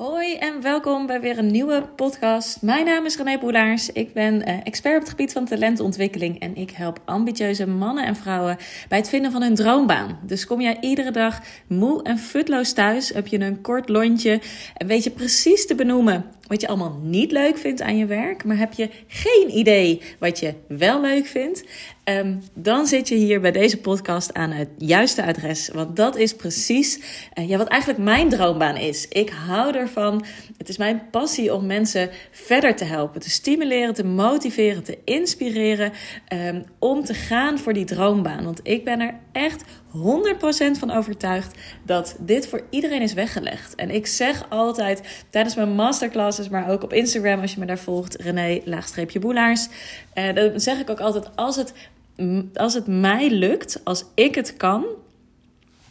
Hoi en welkom bij weer een nieuwe podcast. Mijn naam is René Boelaars. Ik ben uh, expert op het gebied van talentontwikkeling en ik help ambitieuze mannen en vrouwen bij het vinden van hun droombaan. Dus kom jij iedere dag moe en futloos thuis, heb je een kort lontje en weet je precies te benoemen wat je allemaal niet leuk vindt aan je werk, maar heb je geen idee wat je wel leuk vindt, um, dan zit je hier bij deze podcast aan het juiste adres. Want dat is precies uh, ja, wat eigenlijk mijn droombaan is. Ik hou ervan. Het is mijn passie om mensen verder te helpen, te stimuleren, te motiveren, te inspireren um, om te gaan voor die droombaan. Want ik ben er echt 100% van overtuigd dat dit voor iedereen is weggelegd. En ik zeg altijd tijdens mijn masterclasses, maar ook op Instagram als je me daar volgt, René laagstreepje boelaars. Uh, dan zeg ik ook altijd: als het, als het mij lukt, als ik het kan,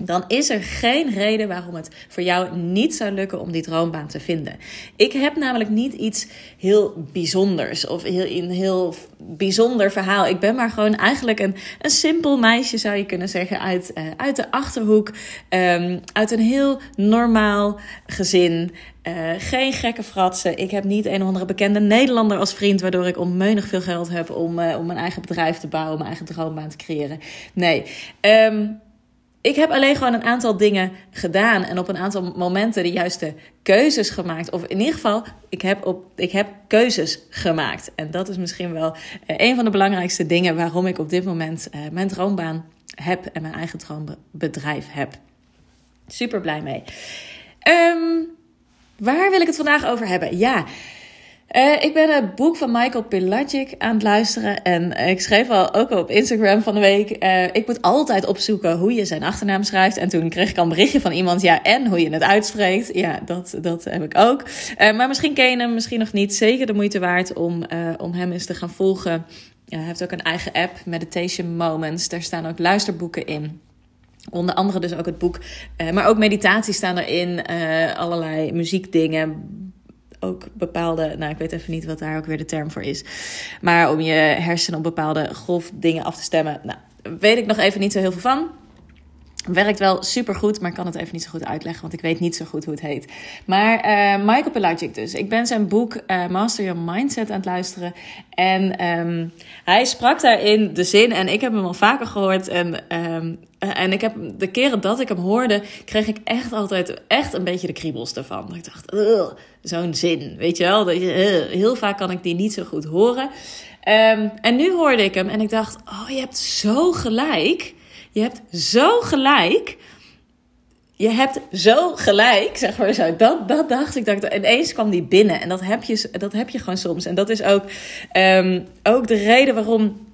dan is er geen reden waarom het voor jou niet zou lukken om die droombaan te vinden. Ik heb namelijk niet iets heel bijzonders of heel, een heel bijzonder verhaal. Ik ben maar gewoon eigenlijk een, een simpel meisje, zou je kunnen zeggen, uit, uh, uit de achterhoek. Um, uit een heel normaal gezin. Uh, geen gekke fratsen. Ik heb niet een of andere bekende Nederlander als vriend, waardoor ik onmeunig veel geld heb om, uh, om mijn eigen bedrijf te bouwen, mijn eigen droombaan te creëren. Nee. Um, ik heb alleen gewoon een aantal dingen gedaan en op een aantal momenten de juiste keuzes gemaakt. Of in ieder geval, ik heb, op, ik heb keuzes gemaakt. En dat is misschien wel uh, een van de belangrijkste dingen waarom ik op dit moment uh, mijn droombaan heb en mijn eigen droombedrijf heb. Super blij mee. Um, waar wil ik het vandaag over hebben? Ja. Uh, ik ben het boek van Michael Pilagic aan het luisteren. En ik schreef al ook op Instagram van de week. Uh, ik moet altijd opzoeken hoe je zijn achternaam schrijft. En toen kreeg ik al een berichtje van iemand. Ja, en hoe je het uitspreekt. Ja, dat, dat heb ik ook. Maar misschien ken je hem, misschien nog niet. Zeker de moeite waard om, om hem eens te gaan volgen. hij heeft ook een eigen app, Meditation Moments. Daar staan ook luisterboeken in. Onder andere dus ook het boek. maar ook meditaties staan erin. allerlei muziekdingen ook bepaalde, nou ik weet even niet wat daar ook weer de term voor is. Maar om je hersenen op bepaalde golfdingen af te stemmen. Nou, weet ik nog even niet zo heel veel van. Werkt wel super goed, maar ik kan het even niet zo goed uitleggen, want ik weet niet zo goed hoe het heet. Maar uh, Michael Pelagic dus. Ik ben zijn boek uh, Master Your Mindset aan het luisteren. En um, hij sprak daarin de zin, en ik heb hem al vaker gehoord. En, um, en ik heb de keren dat ik hem hoorde, kreeg ik echt altijd echt een beetje de kriebels ervan. Ik dacht, zo'n zin, weet je wel. Dat heel vaak kan ik die niet zo goed horen. Um, en nu hoorde ik hem en ik dacht, oh, je hebt zo gelijk. Je hebt zo gelijk. Je hebt zo gelijk, zeg maar zo. Dat, dat dacht ik. Dat, ineens kwam die binnen. En dat heb je, dat heb je gewoon soms. En dat is ook, um, ook de reden waarom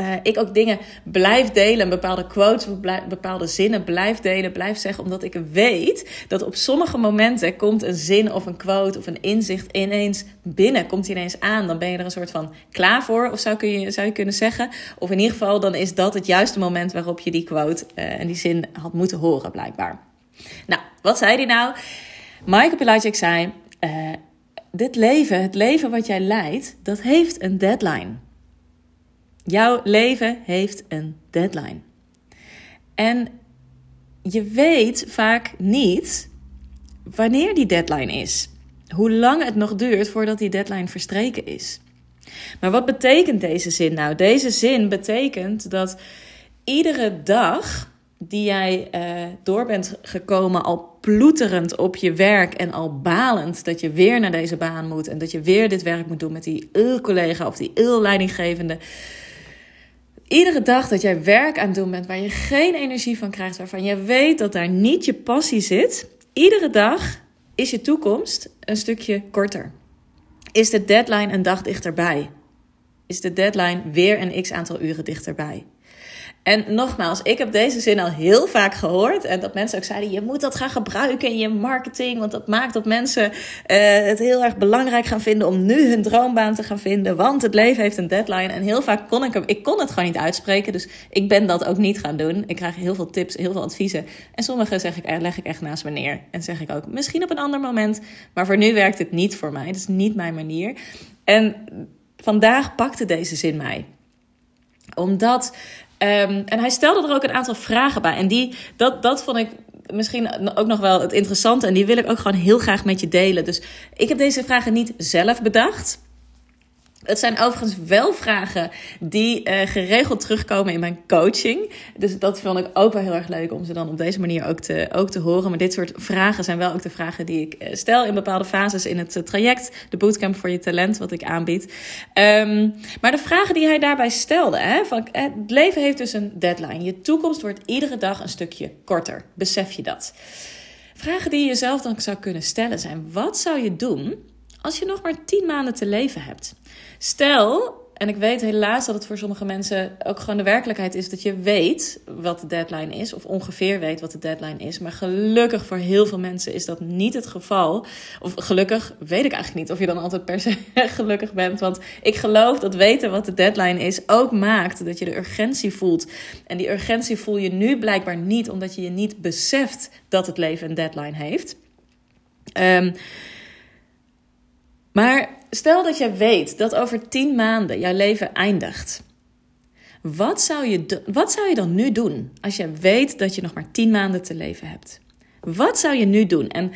uh, ik ook dingen blijf delen, bepaalde quotes, bepaalde zinnen blijf delen, blijf zeggen, omdat ik weet dat op sommige momenten komt een zin of een quote of een inzicht ineens binnen, komt ineens aan. Dan ben je er een soort van klaar voor, of zou, kun je, zou je kunnen zeggen. Of in ieder geval, dan is dat het juiste moment waarop je die quote uh, en die zin had moeten horen, blijkbaar. Nou, wat zei hij nou? Michael Pilagic zei: uh, Dit leven, het leven wat jij leidt, dat heeft een deadline. Jouw leven heeft een deadline. En je weet vaak niet wanneer die deadline is. Hoe lang het nog duurt voordat die deadline verstreken is. Maar wat betekent deze zin nou? Deze zin betekent dat iedere dag die jij uh, door bent gekomen, al ploeterend op je werk en al balend dat je weer naar deze baan moet en dat je weer dit werk moet doen met die collega of die leidinggevende Iedere dag dat jij werk aan het doen bent waar je geen energie van krijgt, waarvan je weet dat daar niet je passie zit, iedere dag is je toekomst een stukje korter. Is de deadline een dag dichterbij? Is de deadline weer een x aantal uren dichterbij? En nogmaals, ik heb deze zin al heel vaak gehoord. En dat mensen ook zeiden: je moet dat gaan gebruiken in je marketing. Want dat maakt dat mensen uh, het heel erg belangrijk gaan vinden om nu hun droombaan te gaan vinden. Want het leven heeft een deadline. En heel vaak kon ik hem, ik kon het gewoon niet uitspreken. Dus ik ben dat ook niet gaan doen. Ik krijg heel veel tips, heel veel adviezen. En sommige zeg ik, leg ik echt naast me neer. En zeg ik ook misschien op een ander moment. Maar voor nu werkt het niet voor mij. Dat is niet mijn manier. En vandaag pakte deze zin mij omdat Um, en hij stelde er ook een aantal vragen bij. En die, dat, dat vond ik misschien ook nog wel het interessante. En die wil ik ook gewoon heel graag met je delen. Dus ik heb deze vragen niet zelf bedacht. Het zijn overigens wel vragen die uh, geregeld terugkomen in mijn coaching. Dus dat vond ik ook wel heel erg leuk om ze dan op deze manier ook te, ook te horen. Maar dit soort vragen zijn wel ook de vragen die ik uh, stel in bepaalde fases in het uh, traject. De bootcamp voor je talent, wat ik aanbied. Um, maar de vragen die hij daarbij stelde. Hè, van, het leven heeft dus een deadline. Je toekomst wordt iedere dag een stukje korter. Besef je dat? Vragen die je jezelf dan zou kunnen stellen zijn: wat zou je doen als je nog maar 10 maanden te leven hebt? Stel, en ik weet helaas dat het voor sommige mensen ook gewoon de werkelijkheid is dat je weet wat de deadline is, of ongeveer weet wat de deadline is. Maar gelukkig voor heel veel mensen is dat niet het geval. Of gelukkig weet ik eigenlijk niet of je dan altijd per se gelukkig bent. Want ik geloof dat weten wat de deadline is ook maakt dat je de urgentie voelt. En die urgentie voel je nu blijkbaar niet, omdat je je niet beseft dat het leven een deadline heeft. Um, maar stel dat je weet dat over tien maanden jouw leven eindigt. Wat zou, je, wat zou je dan nu doen als je weet dat je nog maar tien maanden te leven hebt? Wat zou je nu doen? En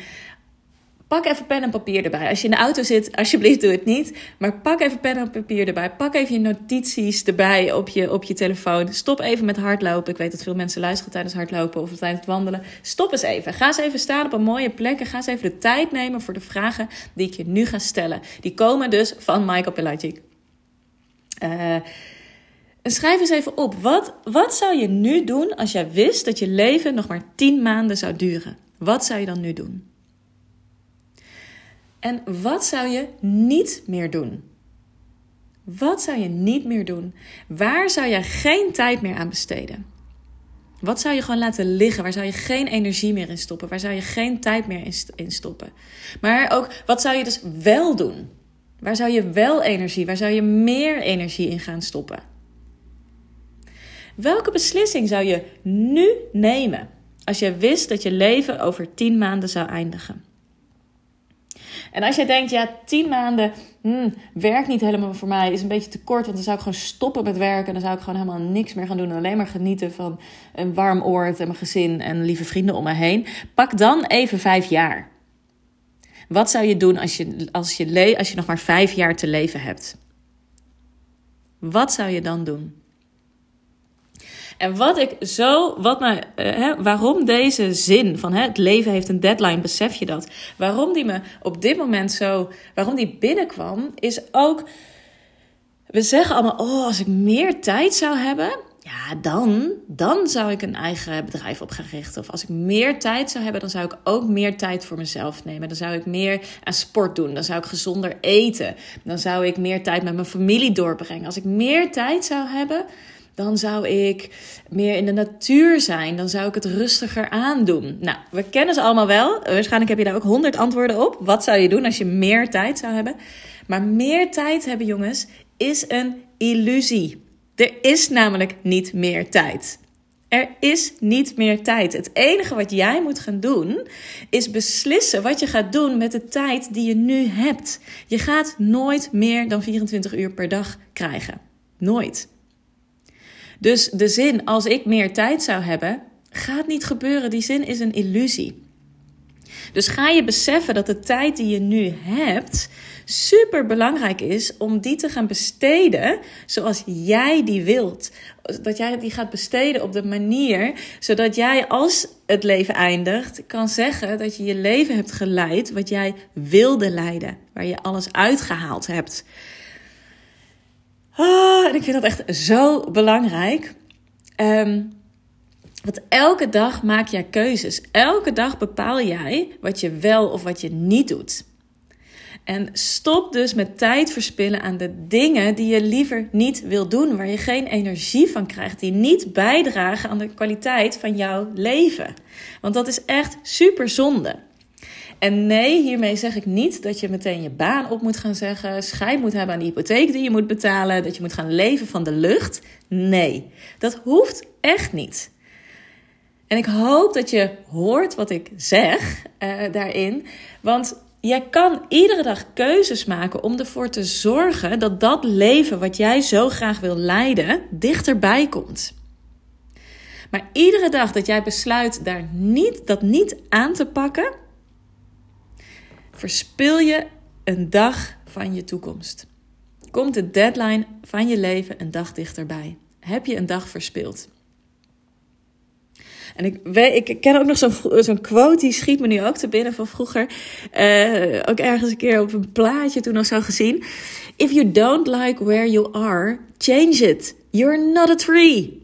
Pak even pen en papier erbij. Als je in de auto zit, alsjeblieft doe het niet. Maar pak even pen en papier erbij. Pak even je notities erbij op je, op je telefoon. Stop even met hardlopen. Ik weet dat veel mensen luisteren tijdens hardlopen of tijdens het wandelen. Stop eens even. Ga eens even staan op een mooie plek. En ga eens even de tijd nemen voor de vragen die ik je nu ga stellen. Die komen dus van Michael Pelagic. Uh, schrijf eens even op. Wat, wat zou je nu doen als jij wist dat je leven nog maar 10 maanden zou duren? Wat zou je dan nu doen? En wat zou je niet meer doen? Wat zou je niet meer doen? Waar zou je geen tijd meer aan besteden? Wat zou je gewoon laten liggen? Waar zou je geen energie meer in stoppen? Waar zou je geen tijd meer in stoppen? Maar ook, wat zou je dus wel doen? Waar zou je wel energie, waar zou je meer energie in gaan stoppen? Welke beslissing zou je nu nemen als je wist dat je leven over tien maanden zou eindigen? En als je denkt, ja, tien maanden hmm, werkt niet helemaal voor mij, is een beetje te kort, want dan zou ik gewoon stoppen met werken. Dan zou ik gewoon helemaal niks meer gaan doen. En alleen maar genieten van een warm oord en mijn gezin en lieve vrienden om me heen. Pak dan even vijf jaar. Wat zou je doen als je, als je, als je nog maar vijf jaar te leven hebt? Wat zou je dan doen? En wat ik zo, wat me, uh, hè, waarom deze zin van hè, het leven heeft een deadline, besef je dat? Waarom die me op dit moment zo, waarom die binnenkwam, is ook, we zeggen allemaal, oh, als ik meer tijd zou hebben, ja, dan, dan zou ik een eigen bedrijf op gaan richten. Of als ik meer tijd zou hebben, dan zou ik ook meer tijd voor mezelf nemen. Dan zou ik meer aan sport doen. Dan zou ik gezonder eten. Dan zou ik meer tijd met mijn familie doorbrengen. Als ik meer tijd zou hebben, dan zou ik meer in de natuur zijn. Dan zou ik het rustiger aandoen. Nou, we kennen ze allemaal wel. Waarschijnlijk heb je daar ook honderd antwoorden op. Wat zou je doen als je meer tijd zou hebben? Maar meer tijd hebben, jongens, is een illusie. Er is namelijk niet meer tijd. Er is niet meer tijd. Het enige wat jij moet gaan doen is beslissen wat je gaat doen met de tijd die je nu hebt. Je gaat nooit meer dan 24 uur per dag krijgen. Nooit. Dus de zin, als ik meer tijd zou hebben, gaat niet gebeuren. Die zin is een illusie. Dus ga je beseffen dat de tijd die je nu hebt super belangrijk is om die te gaan besteden zoals jij die wilt. Dat jij die gaat besteden op de manier zodat jij als het leven eindigt kan zeggen dat je je leven hebt geleid wat jij wilde leiden, waar je alles uitgehaald hebt. Oh, en ik vind dat echt zo belangrijk. Um, want elke dag maak jij keuzes. Elke dag bepaal jij wat je wel of wat je niet doet. En stop dus met tijd verspillen aan de dingen die je liever niet wil doen, waar je geen energie van krijgt, die niet bijdragen aan de kwaliteit van jouw leven. Want dat is echt super zonde. En nee, hiermee zeg ik niet dat je meteen je baan op moet gaan zeggen, scheid moet hebben aan de hypotheek die je moet betalen, dat je moet gaan leven van de lucht. Nee, dat hoeft echt niet. En ik hoop dat je hoort wat ik zeg uh, daarin, want jij kan iedere dag keuzes maken om ervoor te zorgen dat dat leven wat jij zo graag wil leiden dichterbij komt. Maar iedere dag dat jij besluit daar niet, dat niet aan te pakken, verspil je een dag van je toekomst. Komt de deadline van je leven een dag dichterbij? Heb je een dag verspild? En ik, ik ken ook nog zo'n quote, die schiet me nu ook te binnen van vroeger. Uh, ook ergens een keer op een plaatje toen nog zo gezien. If you don't like where you are, change it. You're not a tree.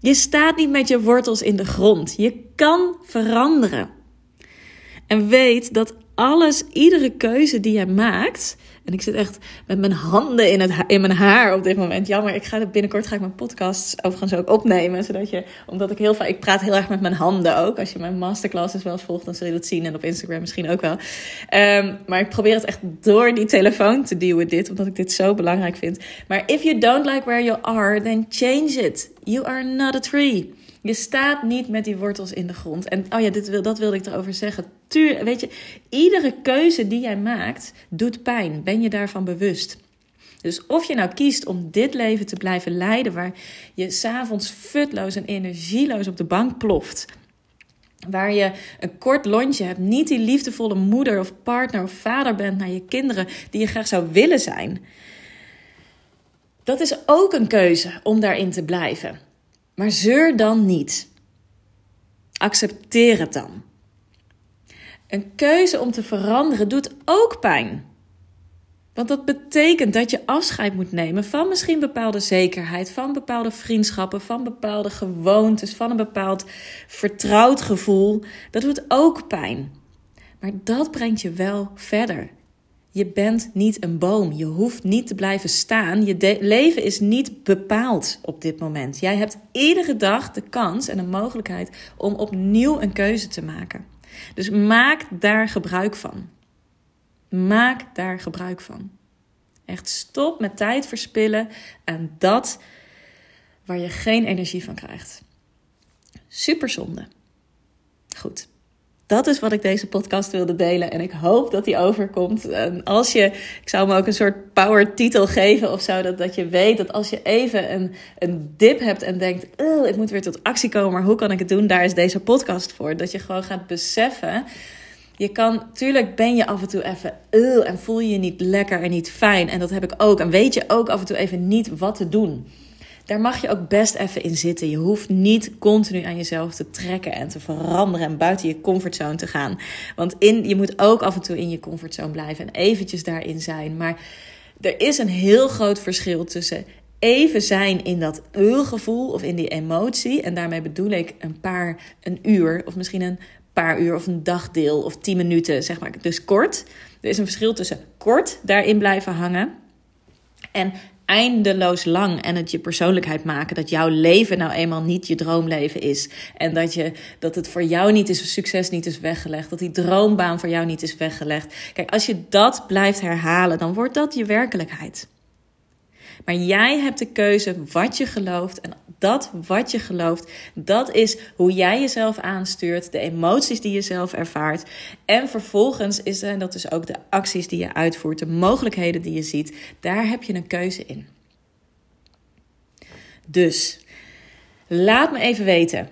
Je staat niet met je wortels in de grond. Je kan veranderen. En weet dat alles, iedere keuze die je maakt, en ik zit echt met mijn handen in, het, in mijn haar op dit moment. Jammer, ik ga binnenkort ga ik mijn podcasts overigens ook opnemen. Zodat je, omdat ik heel vaak, ik praat heel erg met mijn handen ook. Als je mijn masterclasses wel eens volgt, dan zul je dat zien. En op Instagram misschien ook wel. Um, maar ik probeer het echt door die telefoon te duwen dit. Omdat ik dit zo belangrijk vind. Maar if you don't like where you are, then change it. You are not a tree. Je staat niet met die wortels in de grond. En oh ja, dit wil, dat wilde ik erover zeggen. Tuur, weet je, iedere keuze die jij maakt doet pijn. Ben je daarvan bewust? Dus of je nou kiest om dit leven te blijven leiden, waar je s'avonds futloos en energieloos op de bank ploft. Waar je een kort lontje hebt, niet die liefdevolle moeder of partner of vader bent naar je kinderen die je graag zou willen zijn. Dat is ook een keuze om daarin te blijven. Maar zeur dan niet. Accepteer het dan. Een keuze om te veranderen doet ook pijn. Want dat betekent dat je afscheid moet nemen van misschien bepaalde zekerheid, van bepaalde vriendschappen, van bepaalde gewoontes, van een bepaald vertrouwd gevoel. Dat doet ook pijn. Maar dat brengt je wel verder. Je bent niet een boom. Je hoeft niet te blijven staan. Je leven is niet bepaald op dit moment. Jij hebt iedere dag de kans en de mogelijkheid om opnieuw een keuze te maken. Dus maak daar gebruik van. Maak daar gebruik van. Echt stop met tijd verspillen aan dat waar je geen energie van krijgt. Super zonde. Goed dat is wat ik deze podcast wilde delen. En ik hoop dat die overkomt. En als je, ik zou me ook een soort power titel geven of zo. Dat, dat je weet dat als je even een, een dip hebt en denkt: ik moet weer tot actie komen, maar hoe kan ik het doen? Daar is deze podcast voor. Dat je gewoon gaat beseffen. Je kan, tuurlijk ben je af en toe even en voel je je niet lekker en niet fijn. En dat heb ik ook. En weet je ook af en toe even niet wat te doen daar mag je ook best even in zitten. Je hoeft niet continu aan jezelf te trekken en te veranderen en buiten je comfortzone te gaan. Want in, je moet ook af en toe in je comfortzone blijven en eventjes daarin zijn. Maar er is een heel groot verschil tussen even zijn in dat gevoel of in die emotie. En daarmee bedoel ik een paar, een uur of misschien een paar uur of een dagdeel of tien minuten, zeg maar. Dus kort. Er is een verschil tussen kort daarin blijven hangen en eindeloos lang en het je persoonlijkheid maken dat jouw leven nou eenmaal niet je droomleven is. En dat je dat het voor jou niet is succes niet is weggelegd. Dat die droombaan voor jou niet is weggelegd. Kijk als je dat blijft herhalen dan wordt dat je werkelijkheid maar jij hebt de keuze wat je gelooft. En dat wat je gelooft, dat is hoe jij jezelf aanstuurt, de emoties die je zelf ervaart. En vervolgens zijn dat dus ook de acties die je uitvoert, de mogelijkheden die je ziet. Daar heb je een keuze in. Dus laat me even weten.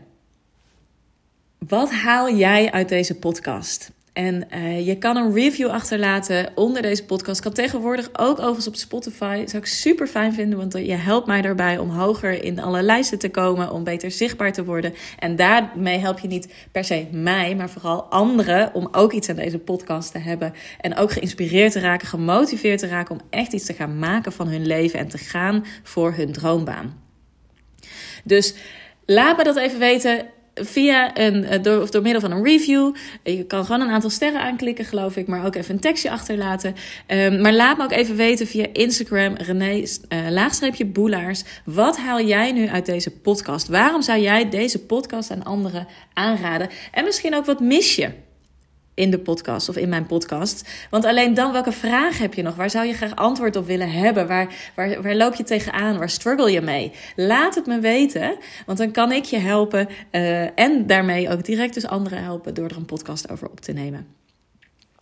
Wat haal jij uit deze podcast? En uh, je kan een review achterlaten onder deze podcast. Kan tegenwoordig ook overigens op Spotify. Zou ik super fijn vinden, want je helpt mij daarbij om hoger in alle lijsten te komen, om beter zichtbaar te worden. En daarmee help je niet per se mij, maar vooral anderen om ook iets aan deze podcast te hebben. En ook geïnspireerd te raken, gemotiveerd te raken om echt iets te gaan maken van hun leven en te gaan voor hun droombaan. Dus laat me dat even weten via een, eh, door, of door middel van een review. Je kan gewoon een aantal sterren aanklikken, geloof ik, maar ook even een tekstje achterlaten. Um, maar laat me ook even weten via Instagram, René, uh, laagstreepje boelaars. Wat haal jij nu uit deze podcast? Waarom zou jij deze podcast aan anderen aanraden? En misschien ook wat mis je? In de podcast of in mijn podcast. Want alleen dan, welke vraag heb je nog? Waar zou je graag antwoord op willen hebben? Waar, waar, waar loop je tegenaan? Waar struggle je mee? Laat het me weten, want dan kan ik je helpen uh, en daarmee ook direct dus anderen helpen door er een podcast over op te nemen.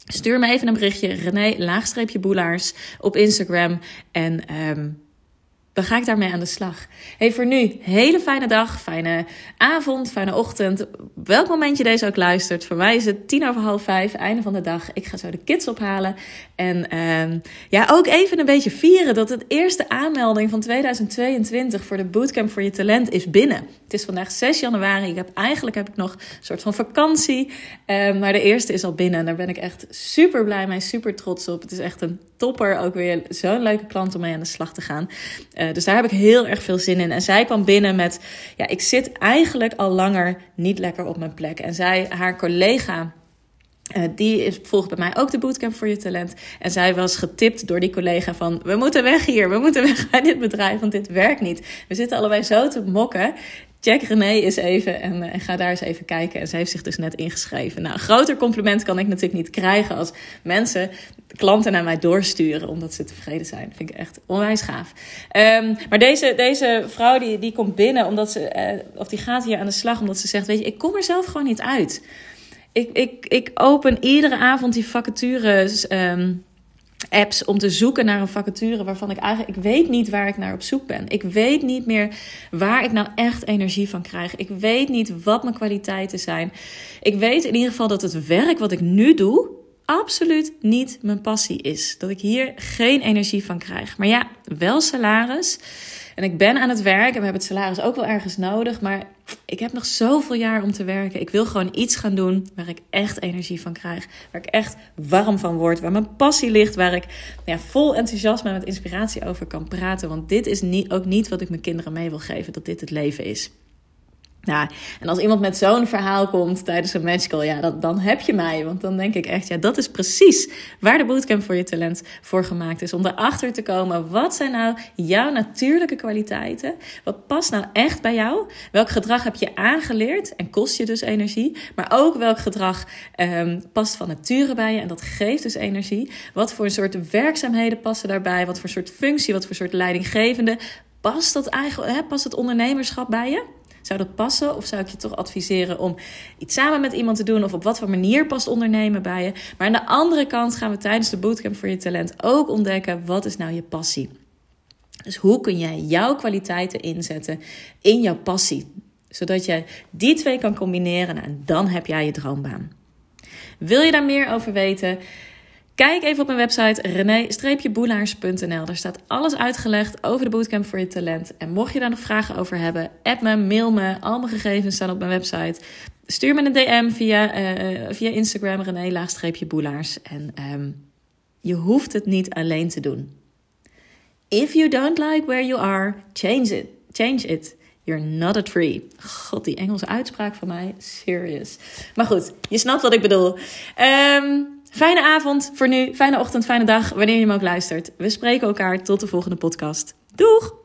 Stuur me even een berichtje, René, laagstreepje boelaars op Instagram. En um, dan ga ik daarmee aan de slag. Hey, voor nu, hele fijne dag, fijne avond, fijne ochtend. Welk moment je deze ook luistert. Voor mij is het tien over half vijf, einde van de dag. Ik ga zo de kids ophalen. En uh, ja, ook even een beetje vieren dat het eerste aanmelding van 2022 voor de Bootcamp voor je talent is binnen. Het is vandaag 6 januari. Ik heb, eigenlijk heb ik nog een soort van vakantie. Uh, maar de eerste is al binnen. En daar ben ik echt super blij mee, super trots op. Het is echt een topper. Ook weer zo'n leuke klant om mee aan de slag te gaan. Dus daar heb ik heel erg veel zin in. En zij kwam binnen met: Ja, ik zit eigenlijk al langer niet lekker op mijn plek. En zij, haar collega. Uh, die is, volgt bij mij ook de bootcamp voor je talent. En zij was getipt door die collega van... we moeten weg hier, we moeten weg bij dit bedrijf, want dit werkt niet. We zitten allebei zo te mokken check René eens even en, uh, en, ga daar eens even kijken. En ze heeft zich dus net ingeschreven. Nou, een groter compliment kan ik natuurlijk niet krijgen als mensen, klanten naar mij doorsturen omdat ze tevreden zijn. Dat vind ik echt onwijs gaaf. Um, maar deze, deze vrouw die, die komt binnen omdat ze, uh, of die gaat hier aan de slag omdat ze zegt, weet je, ik kom er zelf gewoon niet uit. Ik, ik, ik open iedere avond die vacatures... Um, apps om te zoeken naar een vacature waarvan ik eigenlijk ik weet niet waar ik naar op zoek ben. Ik weet niet meer waar ik nou echt energie van krijg. Ik weet niet wat mijn kwaliteiten zijn. Ik weet in ieder geval dat het werk wat ik nu doe absoluut niet mijn passie is. Dat ik hier geen energie van krijg. Maar ja, wel salaris. En ik ben aan het werk en we hebben het salaris ook wel ergens nodig. Maar ik heb nog zoveel jaar om te werken. Ik wil gewoon iets gaan doen waar ik echt energie van krijg. Waar ik echt warm van word. Waar mijn passie ligt. Waar ik ja, vol enthousiasme en met inspiratie over kan praten. Want dit is niet, ook niet wat ik mijn kinderen mee wil geven. Dat dit het leven is. Ja, en als iemand met zo'n verhaal komt tijdens een magical, ja, dan, heb je mij. Want dan denk ik echt, ja, dat is precies waar de bootcamp voor je talent voor gemaakt is. Om erachter te komen, wat zijn nou jouw natuurlijke kwaliteiten? Wat past nou echt bij jou? Welk gedrag heb je aangeleerd en kost je dus energie? Maar ook welk gedrag um, past van nature bij je en dat geeft dus energie? Wat voor soort werkzaamheden passen daarbij? Wat voor soort functie, wat voor soort leidinggevende? Past dat eigenlijk, hè, past het ondernemerschap bij je? Zou dat passen? Of zou ik je toch adviseren om iets samen met iemand te doen? Of op wat voor manier past ondernemen bij je? Maar aan de andere kant gaan we tijdens de bootcamp voor je talent ook ontdekken: wat is nou je passie? Dus hoe kun jij jouw kwaliteiten inzetten in jouw passie? Zodat je die twee kan combineren en dan heb jij je droombaan. Wil je daar meer over weten? Kijk even op mijn website rené-boelaars.nl. Daar staat alles uitgelegd over de bootcamp voor je talent. En mocht je daar nog vragen over hebben, app me, mail me. Al mijn gegevens staan op mijn website. Stuur me een DM via, uh, via Instagram rené-boelaars. En um, je hoeft het niet alleen te doen. If you don't like where you are, change it. Change it. You're not a tree. God, die Engelse uitspraak van mij. Serious. Maar goed, je snapt wat ik bedoel. Um, Fijne avond voor nu, fijne ochtend, fijne dag, wanneer je hem ook luistert. We spreken elkaar tot de volgende podcast. Doeg!